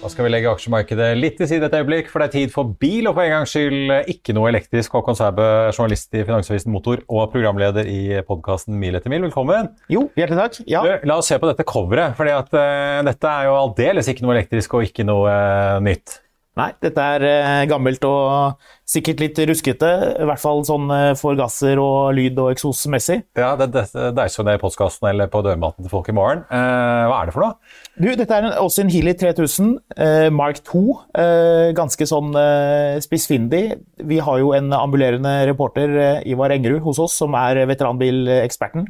Da skal vi legge aksjemarkedet litt til side et øyeblikk, for det er tid for bil, og for en gangs skyld ikke noe elektrisk. Håkon Sæbø, journalist i Finansavisen Motor og programleder i podkasten Mil etter mil, velkommen. Jo, hjertelig takk. Ja. Du, La oss se på dette coveret, for uh, dette er jo aldeles ikke noe elektrisk og ikke noe uh, nytt. Nei, dette er uh, gammelt og sikkert litt ruskete. I hvert fall sånn uh, for gasser og lyd og eksosmessig. Ja, det, det, det er jo ned i postkassen eller på dørmatten til folk i morgen. Eh, hva er det for noe? Du, dette er en Austin Healy 3000 Mark 2. ganske sånn spissfindig. Vi har jo en ambulerende reporter, Ivar Engerud, hos oss, som er veteranbileksperten.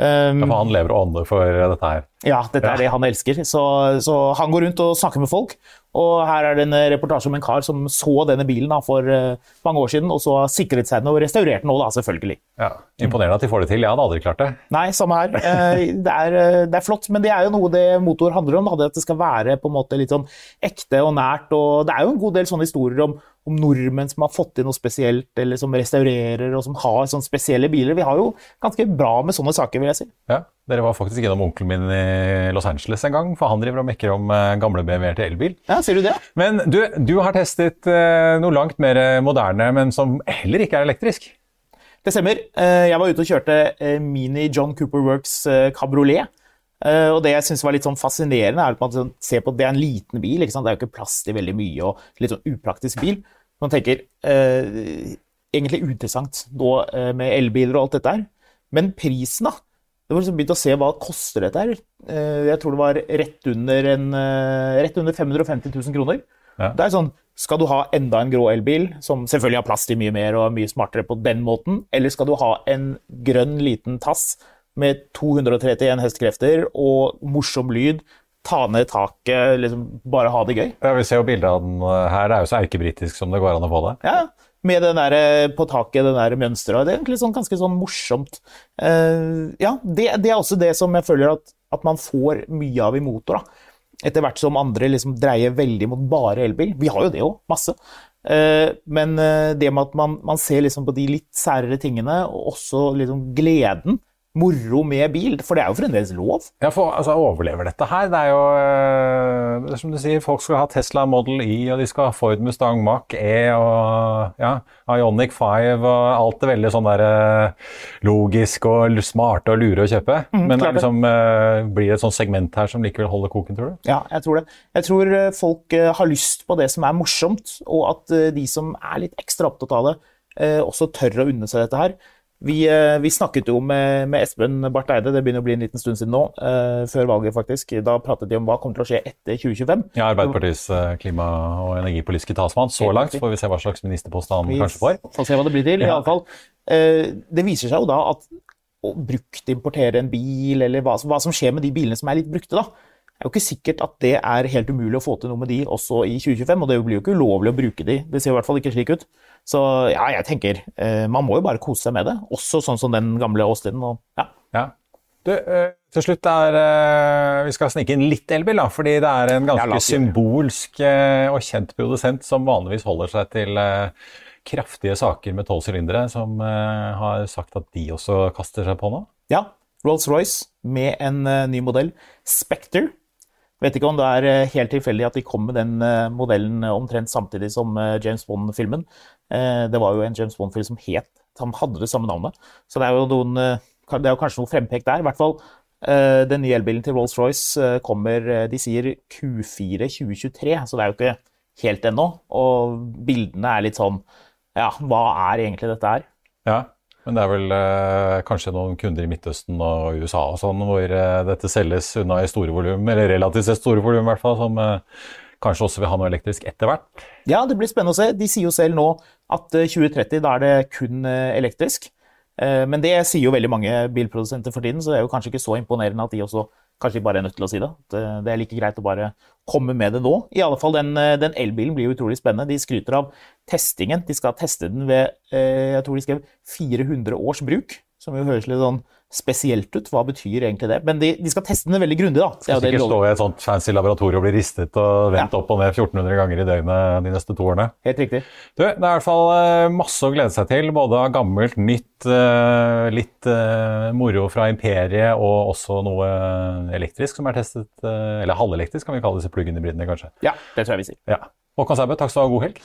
Um, ja, for han lever og ånder for dette her? Ja, dette er det han elsker. Så, så, han går rundt og snakker med folk. Og her er det en reportasje om en kar som så denne bilen da, for uh, mange år siden, og så har sikret seg den og restaurert den da, selvfølgelig. Ja, Imponerende at de får det til. Jeg hadde aldri klart det. Nei, samme her. Uh, det, er, det, er, flott, men det er jo noe det motor handler om. Da, at det skal være på en måte litt sånn ekte og nært. og Det er jo en god del sånne historier om om nordmenn som har fått til noe spesielt, eller som restaurerer og som har sånne spesielle biler. Vi har jo ganske bra med sånne saker, vil jeg si. Ja, Dere var faktisk innom onkelen min i Los Angeles en gang, for han driver og mekker om eh, gamle BMW-er til elbil. Ja, sier du det? Men du, du har testet uh, noe langt mer moderne, men som heller ikke er elektrisk? Det stemmer. Uh, jeg var ute og kjørte Mini John Cooper Works kabriolet. Og det jeg syns var litt sånn fascinerende, er at man sånn, ser på at det er en liten bil. Det er jo ikke plass til veldig mye og litt sånn upraktisk bil. Man tenker egentlig uinteressant nå med elbiler og alt dette her. Men prisen, da. Det var liksom begynt å se hva det koster dette her. jeg tror det var rett under, en, rett under 550 000 kroner. Ja. Det er sånn, Skal du ha enda en grå elbil, som selvfølgelig har plass til mye mer og er mye smartere på den måten, eller skal du ha en grønn liten tass med 231 hestekrefter og morsom lyd. Ta ned taket, liksom bare ha det gøy. Ja, Vi ser jo bildet av den her. Det er jo så erkebritisk som det går an å få det. Ja, med den der eh, på taket, den der mønsteret. Det er egentlig sånn, ganske sånn morsomt. Uh, ja, det, det, er også det som jeg føler at, at man får mye av i motor. da. Etter hvert som andre liksom dreier veldig mot bare elbil. Vi har jo det òg, masse. Uh, men det med at man, man ser liksom på de litt særere tingene, og også liksom gleden moro med bil, for det er jo fremdeles lov. Ja, for altså, overlever dette her? Det er jo øh, det er som du sier, folk skal ha Tesla Model Y, og de skal ha Ford Mustang Mach E og ja, Ionic 5 og alt det veldig sånn der øh, logisk og smarte og lure å kjøpe. Mm, Men det liksom, øh, blir det et sånt segment her som likevel holder koken, tror du? Ja, jeg tror det. Jeg tror folk har lyst på det som er morsomt, og at de som er litt ekstra opptatt av det, også tør å unne seg dette her. Vi, eh, vi, snakket jo med, med, Espen Barth Eide, det begynner å bli en liten stund siden nå, eh, før valget faktisk. Da pratet de om hva kommer til å skje etter 2025. Ja, Arbeiderpartiets uh, klima- og energipolitiske talsmann så langt. Får vi se hva slags ministerpost han vi kanskje får. Får se hva det blir til, ja. i alle fall. Uh, det viser seg jo da at å bruktimportere en bil, eller hva, hva, som skjer med de bilene som er litt brukte, da. Er jo ikke sikkert at det er helt umulig å få til noe med de også i 2025, og det blir jo ikke ulovlig å bruke de. Det ser i hvert fall ikke slik ut. Så ja, jeg tenker eh, man må jo bare kose seg med det. Også sånn som den gamle Austin. Og, ja. Ja. Du, eh, til slutt er eh, Vi skal snike inn litt elbil, da, fordi det er en ganske symbolsk eh, og kjent produsent som vanligvis holder seg til kraftige saker med tolv sylindere, som har sagt at de også kaster seg på nå. ja Rolls-Royce med en ny modell, Spectre. Vet ikke om det er eh, helt tilfeldig at de kom med den eh, modellen eh, omtrent samtidig som James Bond-filmen. Det var jo en James Bond-film som het som hadde det samme navnet. Så det er jo noen Det er jo kanskje noe frempek der. I hvert fall den nye elbilen til Rolls-Royce kommer De sier Q4 2023, så det er jo ikke helt ennå. Og bildene er litt sånn Ja, hva er egentlig dette her? Ja, men det er vel eh, kanskje noen kunder i Midtøsten og USA og sånn, hvor eh, dette selges unna i store volum, eller relativt sett store volum i hvert fall, som eh, kanskje også vil ha noe elektrisk etter hvert. Ja, det blir spennende å se. De sier jo selv nå at eh, 2030, da er det kun eh, elektrisk. Eh, Men det sier jo veldig mange bilprodusenter for tiden, så det er jo kanskje ikke så imponerende at de også kanskje de bare er nødt til å si det. At det er like greit å bare komme med det nå. I alle fall den, eh, den elbilen blir utrolig spennende. De skryter av testingen. De skal teste den ved eh, jeg tror de skrev 400 års bruk, som jo høres litt sånn spesielt ut. Hva betyr egentlig det? Men de, de skal teste den veldig grundig, da. Skal ikke stå i et sånt fancy laboratorium og bli ristet og vendt Ja. opp og ned 1400 ganger i døgnet de neste to årene. Helt riktig. Du, det er i hvert fall eh, masse å glede seg til, både av gammelt, nytt, eh, litt eh, moro fra imperiet og også noe elektrisk som er testet, eller halvelektrisk kan vi kalle disse plug-in-hybridene kanskje. Ja, det tror jeg vi sier. Ja. Håkon Sæbø, takk skal du ha, god helg.